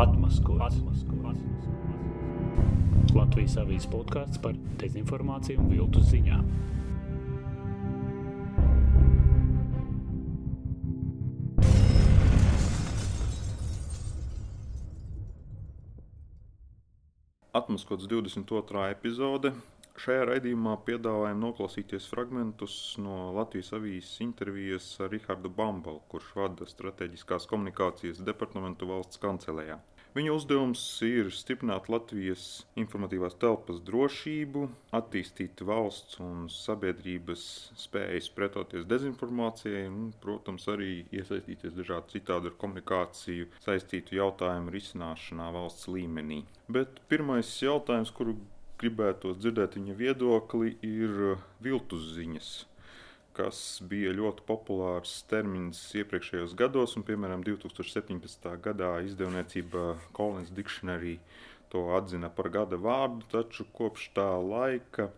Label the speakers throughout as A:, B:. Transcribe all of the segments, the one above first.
A: Atmaskots. Latvijas avīzes podkāsts par dezinformāciju un viltus ziņām.
B: Atmaskots 22. epizode. Šajā raidījumā piedāvājam noklausīties fragmentus no Latvijas avīzes intervijas ar Rihardu Bambalu, kurš vada strateģiskās komunikācijas departamentu valsts kancelējā. Viņa uzdevums ir stiprināt Latvijas informatīvās telpas drošību, attīstīt valsts un sabiedrības spējas pretoties dezinformācijai, un, protams, arī iesaistīties dažādu citādu ar komunikāciju saistītu jautājumu risināšanā valsts līmenī. Bet pirmais jautājums, kuru gribētos dzirdēt viņa viedokli, ir viltus ziņas kas bija ļoti populārs termins iepriekšējos gados, un, piemēram, 2017. gadā izdevniecība Collins Dictionary to atzina par gada vārdu, taču kopš tā laika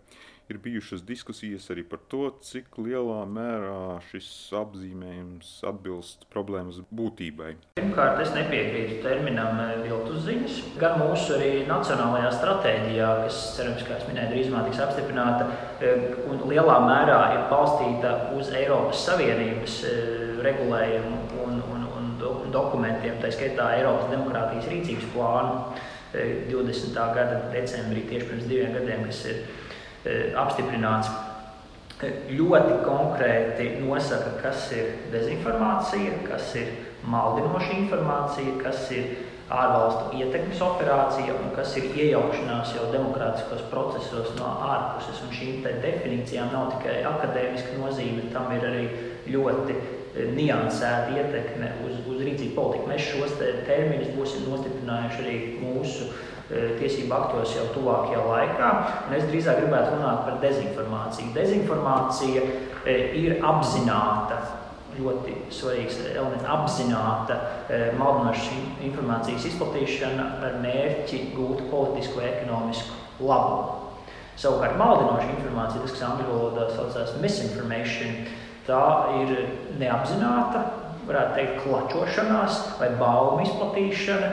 B: ir bijušas diskusijas arī par to, cik lielā mērā šis apzīmējums atbilst problēmas būtībai.
C: Pirmkārt, es nepiekrītu terminam eh, viltus ziņas. Gan mūsu arī nacionālajā stratēģijā, kas cerams, kā es minēju, drīzumā tiks apstiprināta, eh, un lielā mērā ir balstīta uz Eiropas Savienības eh, regulējumu un, un, un dokumentiem, tā skaitā Eiropas demokrātijas rīcības plānu 20. gada decembrī, tieši pirms diviem gadiem, kas ir apstiprināts, e, ļoti konkrēti nosaka, kas ir dezinformācija, kas ir maldinoša informācija, kas ir ārvalstu ietekmes operācija un kas ir iejaukšanās jau demokrātiskos procesos no ārpuses. Un šīm definīcijām nav tikai akadēmiska nozīme, tam ir arī ļoti e, niansēta ietekme uz, uz rīcību politiku. Mēs šos te terminus būsim nostiprinājuši arī mūsu uh, tiesību aktos jau tuvākajā laikā. Un es drīzāk gribētu runāt par dezinformāciju. Dezinformācija e, ir apzināta ļoti svarīgs elements, apzināta e, maldinošas informācijas izplatīšana ar mērķi gūt politisku ekonomisku labumu. Savukārt, maldinoša informācija, tas, kas angļu valodā saucās misinformation, tā ir neapzināta, varētu teikt, klačošanās vai baumu izplatīšana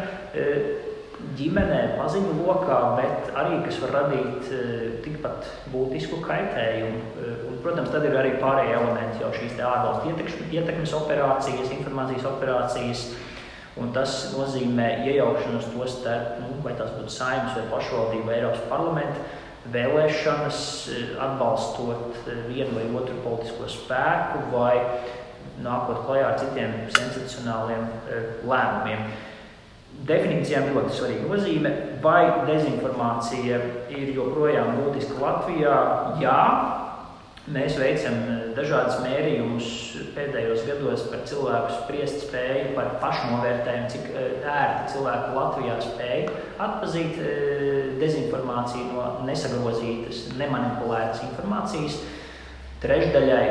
C: ģimenē, paziņu lokā, bet arī kas var radīt uh, tikpat būtisku kaitējumu. Uh, un, protams, tad ir arī pārējie elementi, jau šīs ārvalstu ietekmes operācijas, informācijas operācijas. Un tas nozīmē iejaukšanos to starp, nu, vai tās būtu saimnes vai pašvaldība vai Eiropas parlamenta vēlēšanas, uh, atbalstot vienu vai otru politisko spēku vai nākot klajā ar citiem sensacionāliem lēmumiem. Definīcijām ļoti svarīga nozīme. Vai dezinformācija ir joprojām būtiska Latvijā? Jā, mēs veicam eh, dažādas mērījumus pēdējos gados par cilvēku spriest spēju, par pašnovērtējumu, cik eh, ērti cilvēki Latvijā spēj atpazīt eh, dezinformāciju no nesagrozītas, nemanipulētas informācijas. Trešdaļai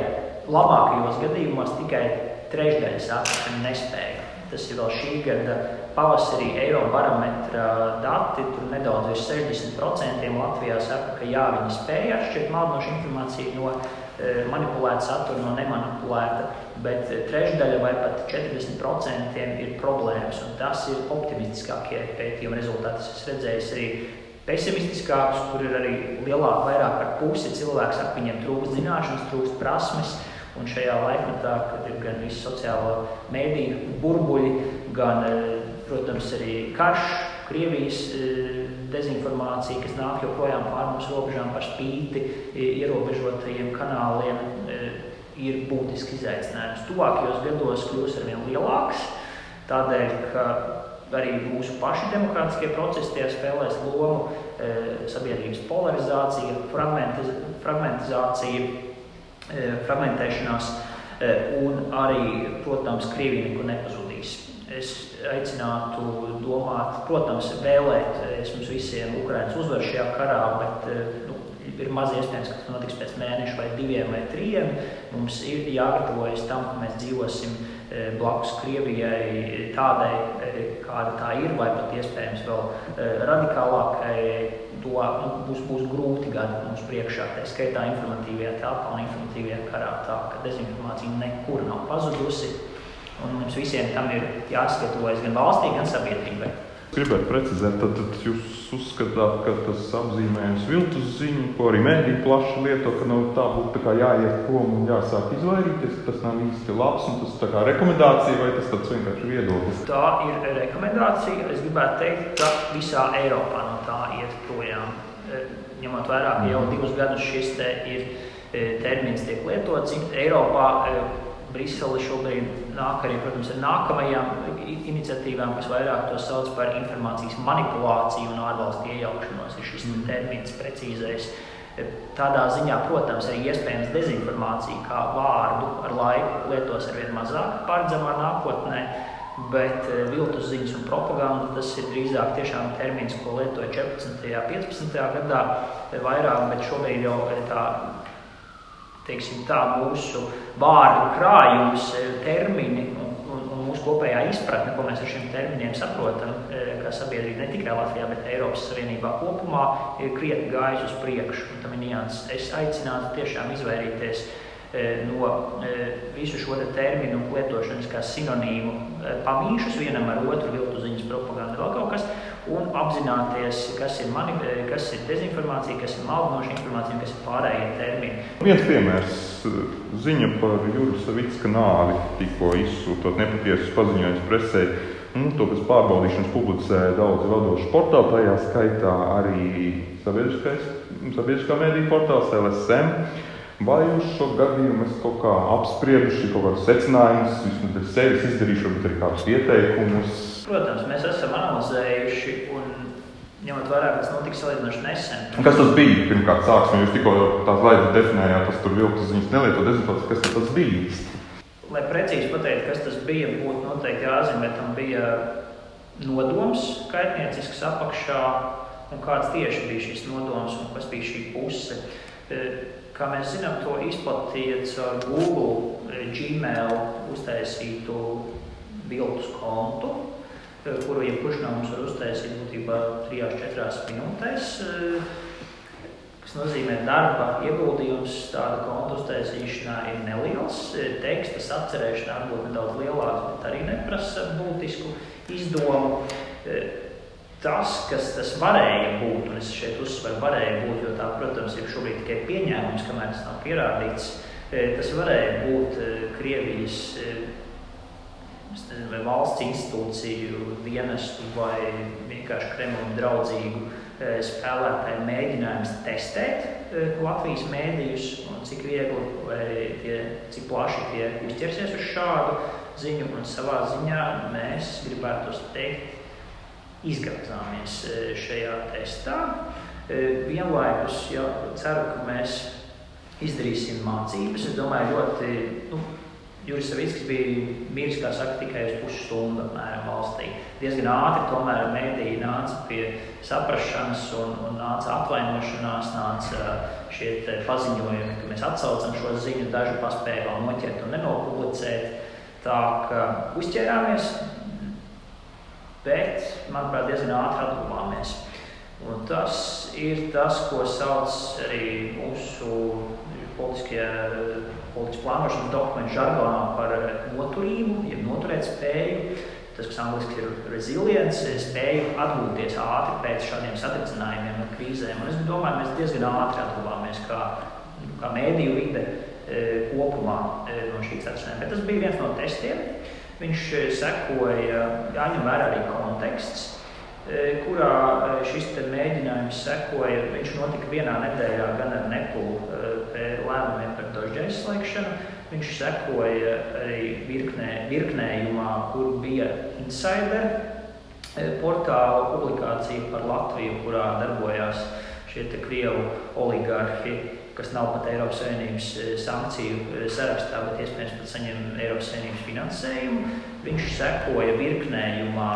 C: labākajos gadījumos tikai trešdaļa saka, ka nespēja. Tas ir vēl šī gada pavasarī Eirobarometra dati. Tur nedaudz virs 60% Latvijā saka, ka jā, viņi spēja atšķirt maldinošu informāciju no e, manipulēta satura, no nemanipulēta, bet trešdaļa vai pat 40% ir problēmas. Tas ir optimistiskākie pētījuma rezultāti. Es redzēju arī pesimistiskākus, kur ir arī lielāka, vairāk par pusi cilvēku saka, viņiem trūkst zināšanas, trūkst prasmes. Un šajā laikmetā, kad ir gan visi sociālo mēdīju burbuļi, gan, eh, protams, arī karš, Krievijas eh, dezinformācija, kas nāk joprojām pār mums robežām par spīti ierobežotajiem kanāliem, eh, ir būtiski izaicinājums. Tuvākajos gados kļūs arvien lielāks, tādēļ, ka arī mūsu paši demokrātiskie procesi tie spēlēs lomu, sabiedrības polarizācija, fragmentizācija E, fragmentēšanās, e, un arī, protams, Krievija nekur nepazudīs. Es aicinātu domāt, protams, vēlēties mums visiem Ukraiņas uzvaru šajā karā, bet e, nu, ir maz iespējams, ka tas notiks pēc mēneša vai diviem vai trim. Mums ir jāgatavojas tam, ka mēs dzīvosim blakus Krievijai tādai, kāda tā ir, vai pat iespējams vēl radikālākai to nu, būs, būs grūti gadi mums priekšā, tā skaitā informatīvajā telpā un informatīvajā karā, tā ka dezinformācija nekur nav pazudusi. Un mums visiem tam ir jāsagatavojas gan valstī, gan sabiedrībai.
B: Gribētu precizēt, tad, tad jūs uzskatāt, ka tas apzīmējums viltus ziņu, ko arī mēdīji plaši lieto, ka nu, tā būtu tā jāiet prom un jāsāk izvairīties, tas nav īsti labs un tas tā kā rekomendācija vai tas tāds vienkārši viedoklis?
C: Tā ir rekomendācija. Es gribētu teikt, ka visā Eiropā no tā iet projām. E, ņemot vērā, ka jau divus gadus šis te ir e, termins tiek lietots Eiropā. Brisele šobrīd nāk arī protams, ar nākamajām iniciatīvām, kas vairāk to sauc par informācijas manipulāciju un ārvalstu iejaukšanos. Ir šis mm. termins precīzais. Tādā ziņā, protams, arī iespējams dezinformācija kā vārdu ar laiku lietos ar vien mazāk paredzamā nākotnē. Bet eh, viltus ziņas un propaganda tas ir drīzāk tiešām termins, ko lietoja 14. un 15. gadā vairāk, bet šobrīd jau tā teiksim, tā, mūsu vārdu krājums, e, termini un, un, un mūsu kopējā izpratne, ko mēs ar šiem terminiem saprotam, e, kā sabiedrība ne tikai Latvijā, bet Eiropas Savienībā kopumā, ir krietni gājis uz priekšu. Un tam ir nianses. Es aicinātu tiešām izvairīties e, no visu šo te terminu lietošanas kā sinonīmu pamīšus vienam ar otru, viltu ziņas propaganda, vēl kaut kas un apzināties, kas ir, mani, kas ir dezinformācija, kas ir maldinoša informācija kas ir pārējie termini.
B: Viens piemērs - ziņa par Juris Savicka nāvi tikko izsūtot nepatiesus paziņojumus presē. Un to pēc pārbaudīšanas publicēja daudzi vadoši portāli, tajā skaitā arī sabiedriskā mēdīņu portāls LSM. Vai uz šo gadījumu mēs kaut kā apsprieduši, kaut kādus secinājumus, vismaz sevis izdarīšu, bet arī kādus ieteikumus?
C: Protams, mēs esam analizējuši un ņemot vērā, ka tas notika salīdzinoši nesen.
B: Un kas tas bija? Pirmkārt, sāksim, jūs tikko tās laidas definējāt, tas tur viltus ziņas nelieto dezinformāciju. Kas tas bija īsti?
C: Lai precīzi pateiktu, kas tas bija, būtu noteikti jāzina, tam bija nodoms kaitniecisks apakšā un kāds tieši bija šis nodoms un kas bija šī puse. E, kā mēs zinām, to izplatīja caur Google, e, Gmail uztaisītu viltus kontu, kuru jebkurš no mums var uztaisīt būtībā 3-4 minūtēs. Tas nozīmē, ka darba ieguldījums tāda konta uztaisīšanā ir neliels. Tekstas atcerēšanā varbūt nedaudz lielāks, bet arī neprasa būtisku izdomu. Tas, kas tas varēja būt, un es šeit uzsveru, varēja būt, jo tā, protams, ir šobrīd tikai pieņēmums, kamēr tas nav pierādīts. Tas varēja būt Krievijas nezinu, vai valsts institūciju dienestu vai vienkārši Kremlim draudzīgu eh, spēlētāju mēģinājums testēt eh, Latvijas mēdījus un cik viegli vai tie, cik plaši tie uzķersies uz šādu ziņu un savā ziņā mēs gribētu teikt izgāzāmies eh, šajā testā. Vienlaikus jau ceru, ka mēs izdarīsim mācības. Es domāju, ļoti nu, Juris Savickis bija miris, kā saka, tikai uz pusstundu apmēram valstī. Diezgan ātri tomēr mēdīji nāca pie saprašanas un, un nāca atvainošanās, nāca šie paziņojumi, ka mēs atsaucam šo ziņu, daži paspēja vēl noķert un nenopublicēt. Tā kā uzķērāmies, bet, manuprāt, diezgan ātri atguvāmies. Un tas ir tas, ko sauc arī mūsu politiskie politikas plānošanas dokumentu žargonā par noturību, jeb noturēt spēju. Tas, kas angļuiski ir resilience, spēju atgūties ātri pēc šādiem satricinājumiem un krīzēm. Un es domāju, mēs diezgan ātri atguvāmies kā, kā mēdīju vide e, kopumā e, no šī satricinājuma. Bet tas bija viens no testiem. Viņš sekoja, jāņem vērā arī konteksts kurā šis mēģinājums sekoja. Viņš notika vienā nedēļā gan ar nepulu lēmumiem par dožģa izslēgšanu. Viņš sekoja arī virknē, virknējumā, kur bija insider portāla publikācija par Latviju, kurā darbojās šie krievu oligarhi, kas nav pat Eiropas Savienības sankciju sarakstā, bet iespējams pat saņem Eiropas Savienības finansējumu. Viņš sekoja virknējumā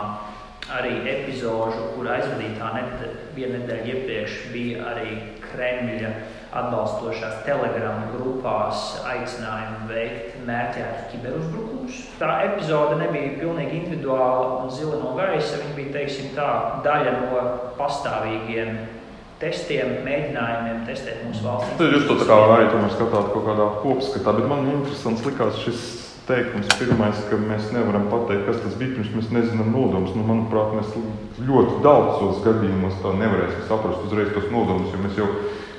C: arī epizodu, kur aizvadītā nedēļa, viena nedēļa iepriekš bija arī Kremļa atbalstošās telegramu grupās aicinājumu veikt mērķētu kiberuzbrukumus. Tā epizode nebija pilnīgi individuāla un zila no gaisa. Viņa bija teiksim, tā, daļa no pastāvīgiem testiem, mēģinājumiem testēt mūsu valsts.
B: Tad jūs to tā kā arī skatāt kaut kādā kopskatā, bet man interesants likās šis teikums pirmais, ka mēs nevaram pateikt, kas tas bija, pirms mēs nezinām nodomus. Nu, manuprāt, mēs ļoti daudzos gadījumos tā nevarēsim saprast uzreiz tos nodomus, jo mēs jau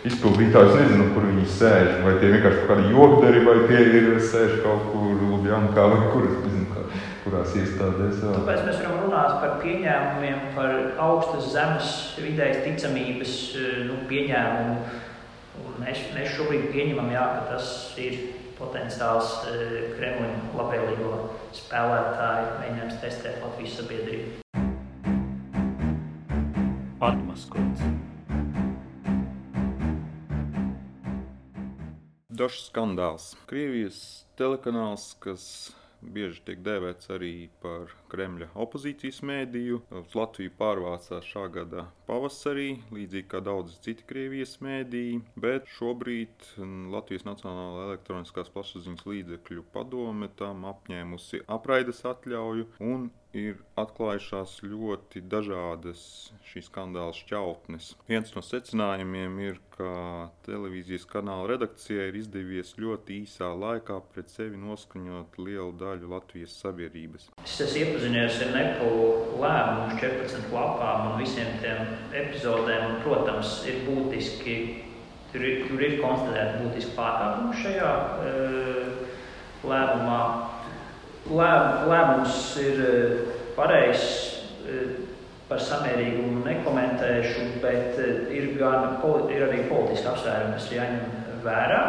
B: izpildītājus nezinām, kur viņi sēž. Vai tie vienkārši kaut kādi jokdari, vai tie ir sēž kaut kur Lubjankā vai kur nezinu, kā, kurās iestādēs. Jā.
C: Tāpēc mēs varam runāt par pieņēmumiem, par augstas zemes vidējas ticamības nu, pieņēmumu. Mēs, mēs šobrīd pieņemam, jā, ka tas ir potenciāls Kremļa labvēlīgo spēlētāju mēģinājums testēt Latvijas sabiedrību.
A: Atmaskots.
B: Dažs skandāls. Krievijas telekanāls, kas bieži tiek dēvēts arī par Kremļa opozīcijas mēdīju. Uz Latviju pārvācās šā gada pavasarī, līdzīgi kā daudzi citi Krievijas mēdīji, bet šobrīd Latvijas Nacionālā elektroniskās plašsaziņas līdzekļu padome tam apņēmusi apraides atļauju un ir atklājušās ļoti dažādas šīs skandāla šķautnes. Viens no secinājumiem ir, ka televīzijas kanāla redakcijai ir izdevies ļoti īsā laikā pret sevi noskaņot lielu daļu Latvijas sabiedrības.
C: Es esmu iepazinies ar nepu lēmumu 14 lapām un visiem tiem epizodēm, un, protams, ir būtiski, tur ir, tur ir konstatēti būtiski pārkāpumi šajā uh, lēmumā lēm, lēmums ir eh, pareizs eh, par samērīgumu nekomentēšu, bet eh, ir, gan, ir arī politiski apsvērumi, kas jāņem vērā.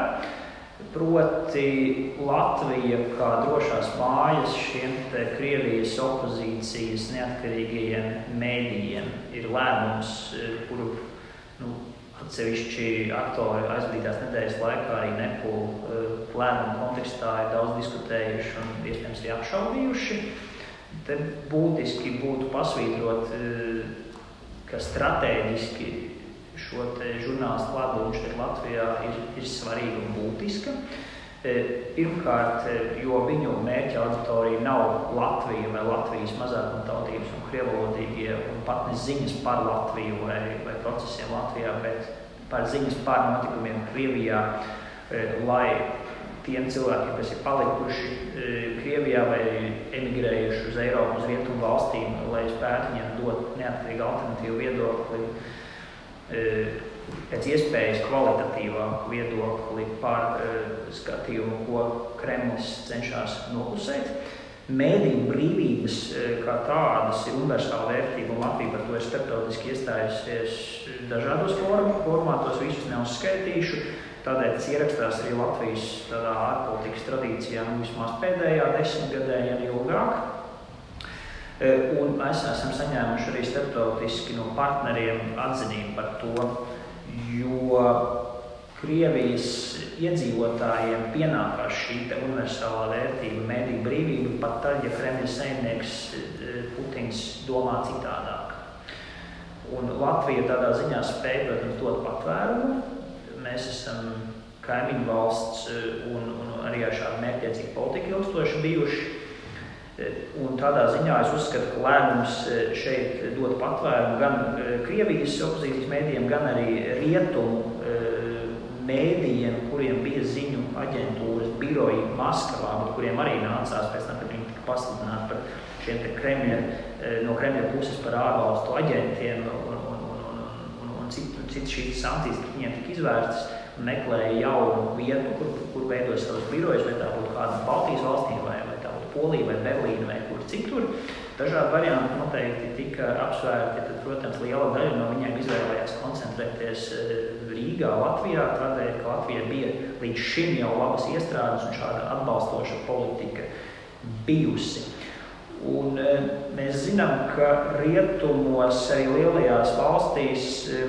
C: Proti, Latvija kā drošās mājas šiem Krievijas opozīcijas neatkarīgajiem mēdījiem ir lēmums, kuru nu, Atsevišķi aktori aizvadītās nedēļas laikā arī nepūlu eh, lēmumu kontekstā ir daudz diskutējuši un iespējams arī apšaubījuši. Te būtiski būtu pasvītrot, eh, ka strateģiski šo žurnālistu klātbūtne šeit Latvijā ir, ir svarīga un būtiska. Eh, pirmkārt, jo viņu mērķa auditorija nav Latvija vai Latvijas mazākumtautības un krievalodīgie un pat ne ziņas par Latviju vai, vai procesiem Latvijā, bet par ziņas par notikumiem Krievijā, lai tiem cilvēkiem, kas ir palikuši e, Krievijā vai emigrējuši uz Eiropu, uz rietumu valstīm, lai spētu viņiem dot neatkarīgu alternatīvu viedokli, e, pēc iespējas kvalitatīvāku viedokli par skatījumu, ko Kremlis cenšas noklusēt. Mēdīņu brīvības kā tādas ir universāla vērtība, un Latvija par to ir starptautiski iestājusies dažādos formātos, visus neuzskaitīšu. Tādēļ tas ierakstās arī Latvijas ārpolitikas tradīcijā, nu, vismaz pēdējā desmitgadē, ja ne ilgāk. E, un mēs esam saņēmuši arī starptautiski no partneriem atzinību par to, jo Krievijas iedzīvotājiem pienākās šī universālā vērtība, mēdīņu brīvība, pat tad, ja Kremļa saimnieks e, Putins domā citādāk. Un Latvija tādā ziņā spēja, protams, dot patvērumu. Mēs esam kaimiņu valsts eh, un, un arī ar šādu mērķiecīgu politiku ilgstoši bijuši. Eh, un tādā ziņā es uzskatu, ka lēmums eh, šeit dot patvērumu gan Krievijas opozīcijas mēdījiem, gan arī rietumu mēdījiem, kuriem bija ziņu aģentūras biroji Maskavā, bet kuriem arī nācās pēc tam, kad viņi tika pasludināti par šiem Kremļa, no Kremļa puses par ārvalstu aģentiem un, un, un citas cit šīs sankcijas viņiem tika izvērstas un meklēja jaunu vietu, kur, kur veidot savus birojas, vai tā būtu kāda Baltijas valstī, vai, vai tā būtu Polija, vai Berlīna, vai kur citur. Dažādi varianti noteikti tika apsvērti, tad, protams, liela daļa no viņiem izvēlējās koncentrēties eh, Rīgā, Latvijā, tādēļ, ka Latvija bija līdz šim jau labas iestrādes un šāda atbalstoša politika bijusi. Un, e, mēs zinām, ka rietumos, arī lielajās valstīs, e,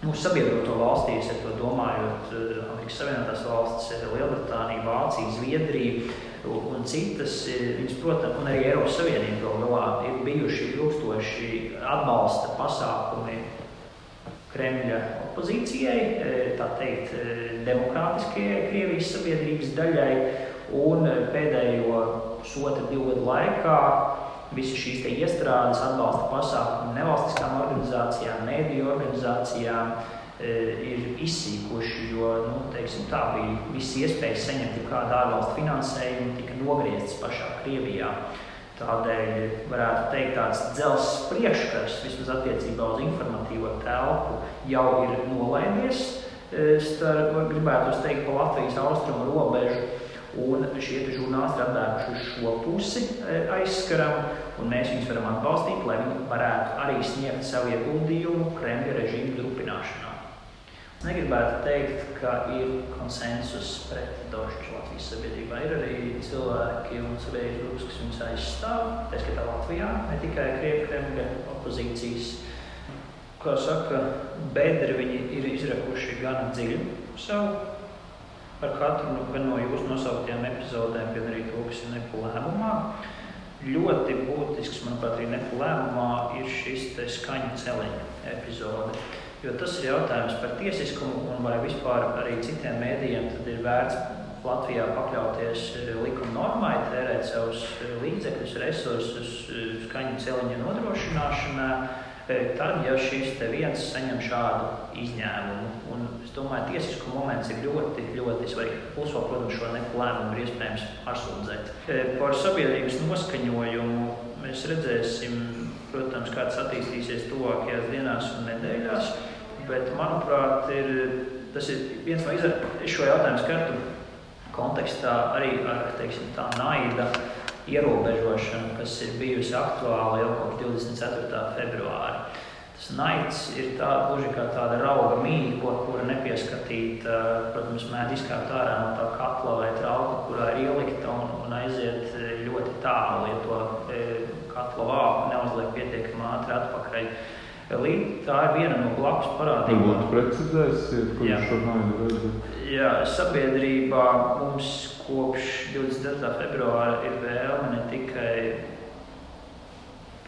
C: mūsu sabiedroto valstīs, ar to domājot, e, Amerikas Savienotās valstis, Lielbritānija, Vācija, Zviedrija un citas, viņas, protams, un arī Eiropas Savienība vēl galā ir bijuši ilgstoši atbalsta pasākumi Kremļa opozīcijai, tā teikt, demokrātiskajai Krievijas sabiedrības daļai un pēdējo pusotra, divu gadu laikā visas šīs iestrādes, atbalsta pasākumi nevalstiskām organizācijām, mēdīju organizācijām ir izsīkuši, jo nu, teiksim, tā bija visas iespējas saņemt kādu ārvalstu finansējumu, tika nogrieztas pašā Krievijā. Tādēļ varētu teikt, tāds dzelzs priekškars vismaz attiecībā uz informatīvo telpu jau ir nolaidies starp, gribētu teikt, pa Latvijas austrumu robežu. Un šie žurnālisti ir atbēguši uz šo pusi aizskaram, un mēs viņus varam atbalstīt, lai viņi varētu arī sniegt savu ieguldījumu Kremļa režīmu drupināšanā. Negribētu teikt, ka ir konsensus pret Dožģu Latvijas sabiedrībā. Ir arī cilvēki un sabiedrības grupas, kas viņus aizstāv, tā skaitā Latvijā, ne tikai Kremļa opozīcijas. Kā saka, bedri viņi ir izrakuši gan dziļu savu par katru nu, no jūsu nosauktiem epizodēm, gan arī to, kas ir nepu lēmumā. Ļoti būtisks, manuprāt, arī nepu lēmumā ir šis skaņu celiņa epizode. Jo tas ir jautājums par tiesiskumu un vai vispār arī citiem mēdījiem ir vērts Latvijā pakļauties eh, likuma normai, tērēt savus eh, līdzekļus, resursus eh, skaņu celiņa nodrošināšanā. Tad, ja šis viens saņem šādu izņēmumu, un es domāju, ka tiesiskuma moments ir ļoti, ļoti svarīgs. Plus, vēl, protams, šo lēmumu ir iespējams pārsūdzēt. Par sabiedrības noskaņojumu mēs redzēsim, protams, kā tas attīstīsies tuvākajās dienās un nedēļās. Bet, manuprāt, ir, tas ir viens no izdarījumiem, šo jautājumu skatu kontekstā arī ar teiksim, tā naida ierobežošanu, kas ir bijusi aktuāla jau kopš 24. februāra. Tas naids ir tā, gluži kā tāda rauga mīkla, kura nepieskatīt, protams, mēdz izkāpt ārā no tā katla vai trauka, kurā ir ielikta un, un aiziet ļoti tālu, ja to katla vāku neuzliek pietiekami ātri atpakaļ. Līdz tā ir viena no blakus parādībām.
B: Varbūt precizēsiet, kur jūs šo naidu redzat?
C: Jā, sabiedrībā mums kopš 24. februāra ir vēlme ne tikai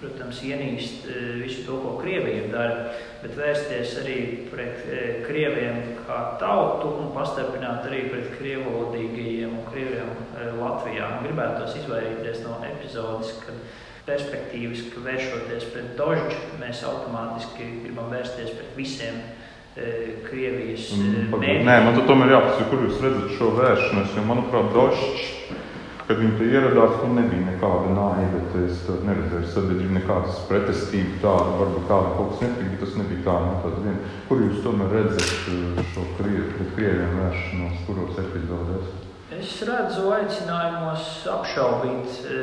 C: protams, ienīst e, visu to, ko Krievija dara, bet vērsties arī pret e, Krieviem kā tautu un pastarpināt arī pret krievalodīgajiem un Krieviem e, Latvijā. Gribētu tos izvairīties no epizodes, kad perspektīvas, ka vēršoties pret Dožģu, mēs automātiski gribam vērsties pret visiem e, Krievijas mm, mēģinājumiem.
B: Nē, man tomēr jāpasaka, kur jūs redzat šo vēršanos, jo, manuprāt, Dožģis, kad viņi te ieradās, nu nebija nekāda naida, es neredzēju sabiedrību nekādas pretestību tādu, varbūt kāda kaut kas netika, bet tas nebija tā, nu tāda viena. Kur jūs tomēr redzat e, šo Krievi, pret Krieviem vēršanos, kuros epizodēs?
C: Es redzu aicinājumos apšaubīt e,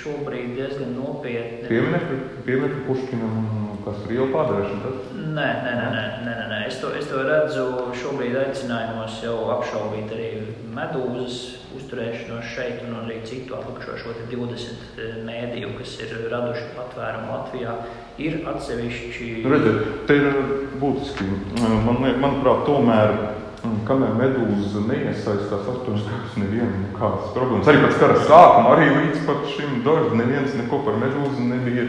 C: šobrīd diezgan nopietni.
B: Pieminekļi Puškinam kas ir jau pārdarīšana?
C: Nē, nē, nē, nē, nē, nē. Es, to, es to redzu šobrīd aicinājumos jau apšaubīt arī medūzas uzturēšanos šeit un arī citu atlikušo šo 20 e, mēdīju, kas ir raduši patvērumu Latvijā. Ir atsevišķi.
B: Redziet, te ir būtiski. Man, manuprāt, tomēr Kamēr medūza neiesaistās aptuveni kādas nevienu kādas problēmas. Arī pēc kara sākuma, arī līdz pat šim dažam neviens neko par medūzu nebija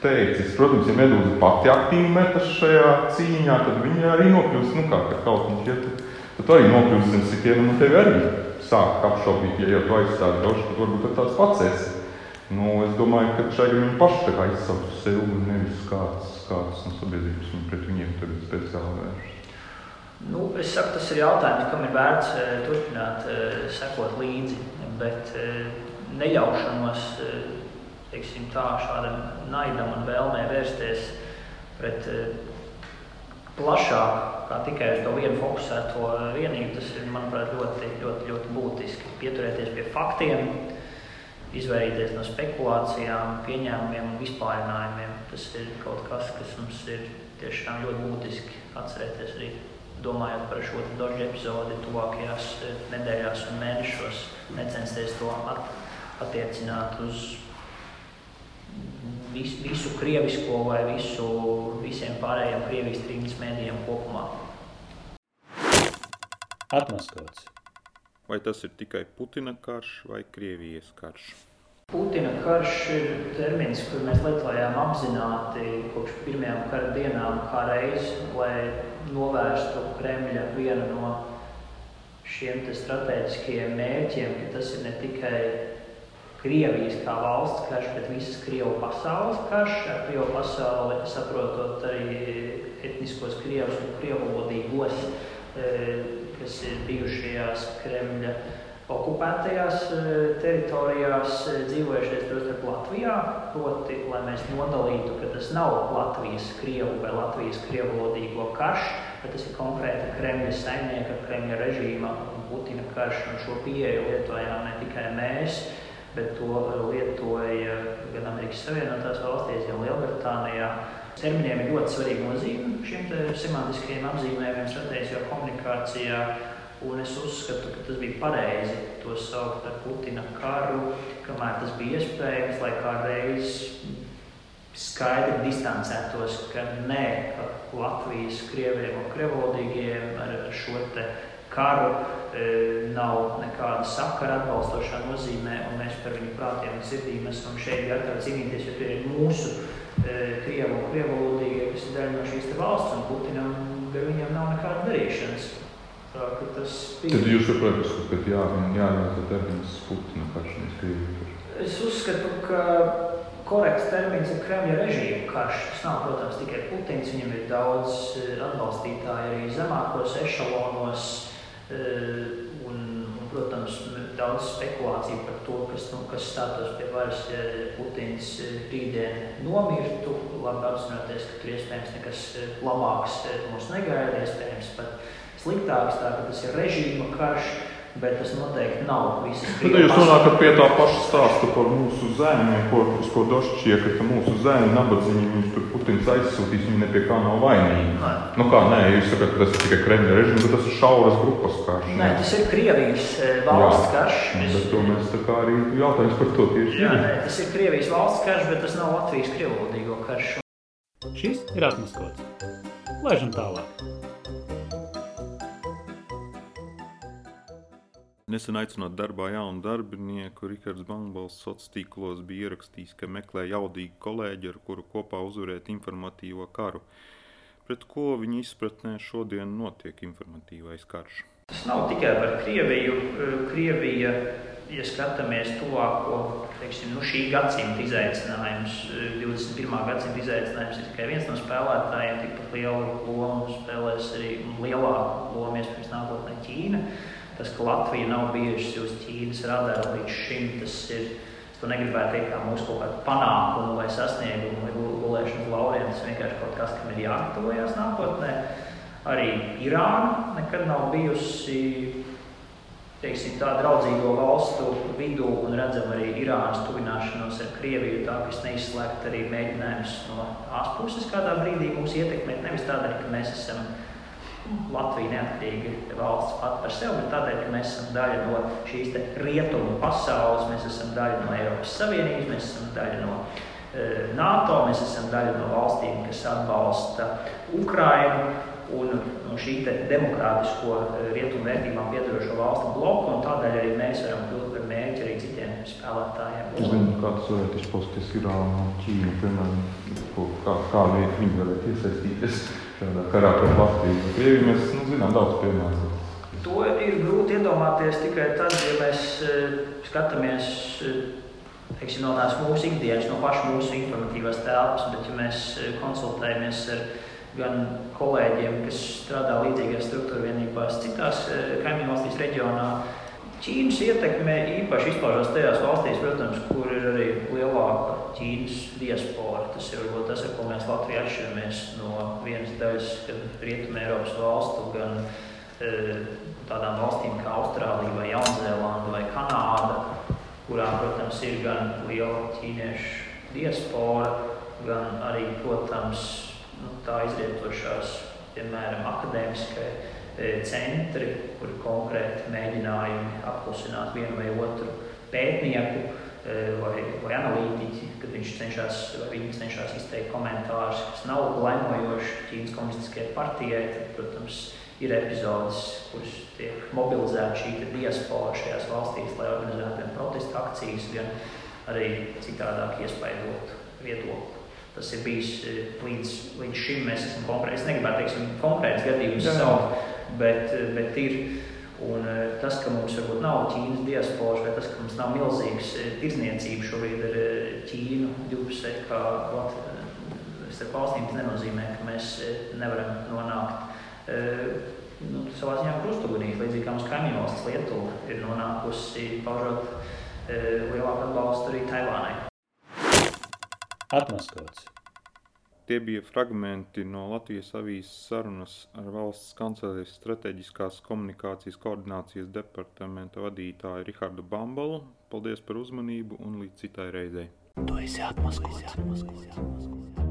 B: teicis. Protams, ja medūza pati aktīvi metas šajā cīņā, tad viņa arī nokļūst, nu kā kaut viņš iet, tad arī nokļūst zem sitienu, un tevi arī sāk apšaubīt, ja jau tu aizstāvi dažu, tad varbūt ar tāds pats esi. Nu, es domāju, ka šai viņi paši tā kā izsauc sev un nevis kāds, kāds no sabiedrības un pret viņiem tagad speciāli vēršas.
C: Nu, es saku, tas ir jautājums, kam ir vērts uh, turpināt uh, sekot līdzi, bet uh, neļaušanos teiksim, tā, šādam naidam un vēlmē vērsties pret plašāk, kā tikai uz to vienu fokusēto vienību, tas ir, manuprāt, ļoti, ļoti, ļoti būtiski. Pieturēties pie faktiem, izvairīties no spekulācijām, pieņēmumiem un vispārinājumiem. Tas ir kaut kas, kas mums ir tiešām ļoti būtiski atcerēties arī domājot par šo dožu epizodi tuvākajās eh, nedēļās un mēnešos, necensties to at, attiecināt uz vis, visu krievisko vai visu, visiem pārējiem Krievijas trījus mēdījiem kopumā.
A: Atmaskots.
B: Vai tas ir tikai Putina karš vai Krievijas karš?
C: Putina karš ir termins, kur mēs lietojām apzināti kopš pirmajām kara dienām, kā reizi, lai novērstu Kremļa vienu no šiem strateģiskajiem mērķiem, ka tas ir ne tikai Krievijas kā valsts karš, bet visas Krievu pasaules karš. Ar Krievu pasauli saprotot arī etniskos Krievus un Krievulodīgos, kas ir bijušajās Kremļa okupētajās teritorijās, dzīvojušies tostarp Latvijā. Proti, lai mēs nodalītu, ka tas nav Latvijas Krievu vai Latvijas Krievulodīgo karš, bet tas ir konkrēti Kremļa saimnieka, Kremļa režīma un Putina karš. Un šo pieeju lietojām ne tikai mēs, bet to lietoja gan Amerikas Savienotās valstīs, gan Lielbritānijā. Terminiem ir ļoti svarīga nozīme šiem semantiskajiem apzīmējumiem, strateģiskajā komunikācijā. Un es uzskatu, ka tas bija pareizi to saukt par Putina karu, kamēr tas bija iespējams, lai kā reiz skaidri distancētos, ka nē, ka Latvijas krieviem un krievodīgiem ar šo karu e, nav nekāda sakara atbalstošā nozīmē, un mēs par viņu prātiem un sirdīm esam šeit gatavi cīnīties, jo tie ir mūsu e, krievu un krievolodīgie, kas ir daļa no šīs valsts, un Putinam ar viņiem nav nekāda darīšanas. Tā, tas
B: bija... Tad jūs saprotat, uzskatāt, jā, jānāk termins Putina karš, nevis Krievijas karš?
C: Es uzskatu, ka korekts termins ir Kremļa režīma karš. Tas nav, protams, tikai Putins, viņam ir daudz e, atbalstītāju arī zemākos ešalonos, Eh, un, un, protams, daudz spekulāciju par to, kas, nu, kas stātos pie varas, ja Putins eh, rītdien nomirtu. Labi apzinoties, ka tur iespējams nekas eh, labāks mums negaida, iespējams pat sliktāks. Tā, tas ir režīma karš bet tas noteikti nav visas
B: nu, jūs nonākat pie tā paša stāsta par mūsu zēniem, ko, uz ko došķieka, ka mūsu zēni nabadzīgi, viņus tur Putins aizsūtīs, viņi nepie kā nav vainīgi. Nē. Nu kā, nē, jūs sakat, ka tas ir tikai Kremļa režīms, bet tas ir šauras grupas karš.
C: Nē, tas ir Krievijas eh, valsts karš.
B: Jā, bet to mēs tā kā arī jautājums par to tieši
C: Jā, nē, tas ir Krievijas valsts karš, bet tas nav Latvijas krievlodīgo karš.
A: Šis ir atmaskots. Laižam tālāk.
B: Nesen aicinot darbā jaunu darbinieku, Rikards Bangballs sociālos tīklos bija ierakstījis, ka meklē jaudīgu kolēģi, ar kuru kopā uzvarēt informatīvo karu. Pret ko viņa izpratnē šodien notiek informatīvais karš?
C: Tas nav tikai par Krieviju. Krievija, ja skatāmies tuvāko, teiksim, nu šī gadsimta izaicinājums, 21. gadsimta izaicinājums ir tikai viens no spēlētājiem, tikpat lielu lomu spēlēs arī lielāku lomu, iespējams, nākotnē Ķīna. Tas, ka Latvija nav bijusi uz Ķīnas radara līdz šim, tas ir. To negribētu teikt kā mūsu kaut kādu panākumu vai sasniegumu vai gulēšanu lauriem. Tas vienkārši kaut kas, kam ir jāgatavojas nākotnē. Arī Irāna nekad nav bijusi teiksim, tā draudzīgo valstu vidū un redzam arī Irānas tuvināšanos ar Krieviju. Tā, kas neizslēgt arī mēģinājums no tās puses kādā brīdī mūs ietekmēt. Nevis tādēļ, ka mēs esam Latvija neatkarīga valsts pat par sevi, bet tādēļ, ka mēs esam daļa no šīs rietumu pasaules, mēs esam daļa no Eiropas Savienības, mēs esam daļa no uh, NATO, mēs esam daļa no valstīm, kas atbalsta Ukrainu un no šī demokrātisko e, rietumu vērtībām piedarošo valstu bloku, un tādēļ arī mēs varam kļūt par mērķi arī citiem spēlētājiem.
B: Es zinu, kā tas varētu izpausties Irāna un Ķīna, piemēram, kā, kā viņi varētu iesaistīties šādā karā pret Latviju. Krieviju mēs nu, zinām daudz piemēru.
C: To ir grūti iedomāties tikai tad, ja mēs uh, skatāmies uh, teiksim, no tās mūsu ikdienas, no paša mūsu informatīvās telpas, bet ja mēs uh, konsultējamies ar gan kolēģiem, kas strādā līdzīgās struktūra vienībās citās kaimiņu valstīs reģionā, Ķīnas ietekme īpaši izpaužas tajās valstīs, protams, kur ir arī lielāka Ķīnas diaspora. Tas ir varbūt tas, ar ko mēs Latvijā atšķiramies no vienas daļas, gan Rietumē Eiropas valstu, gan e, tādām valstīm kā Austrālija vai Jaunzēlanda vai Kanāda, kurām, protams, ir gan liela ķīniešu diaspora, gan arī, protams, nu, tā izrietošās, piemēram, akadēmiskai centri, kur konkrēti mēģinājumi apklusināt vienu vai otru pētnieku e, vai, vai analītiķi, kad viņš cenšas, viņi cenšas izteikt komentārus, kas nav laimojoši Ķīnas komunistiskajai partijai. Tad, protams, ir epizodes, kuras tiek mobilizēta šī diaspora šajās valstīs, lai organizētu gan protesta akcijas, gan arī citādāk iespaidot viedokli. Tas ir bijis e, līdz, līdz šim. Mēs esam konkrēti, es negribētu teikt, konkrēts gadījums saukt bet, bet ir. Un tas, ka mums varbūt nav Ķīnas diasporas, vai tas, ka mums nav milzīgs tirzniecība šobrīd ar Ķīnu, divpusēji kā starp valstīm, tas nenozīmē, ka mēs nevaram nonākt nu, savā ziņā krustugunī, līdzīgi kā mums kaimiņu valsts Lietuva ir nonākusi paužot lielāku atbalstu arī Taivānai.
A: Atmaskots.
B: Tie bija fragmenti no Latvijas avīzes sarunas ar valsts kancelēs strateģiskās komunikācijas koordinācijas departamenta vadītāju Rihardu Bambalu. Paldies par uzmanību un līdz citai reizei.
A: Tu esi atmaskots.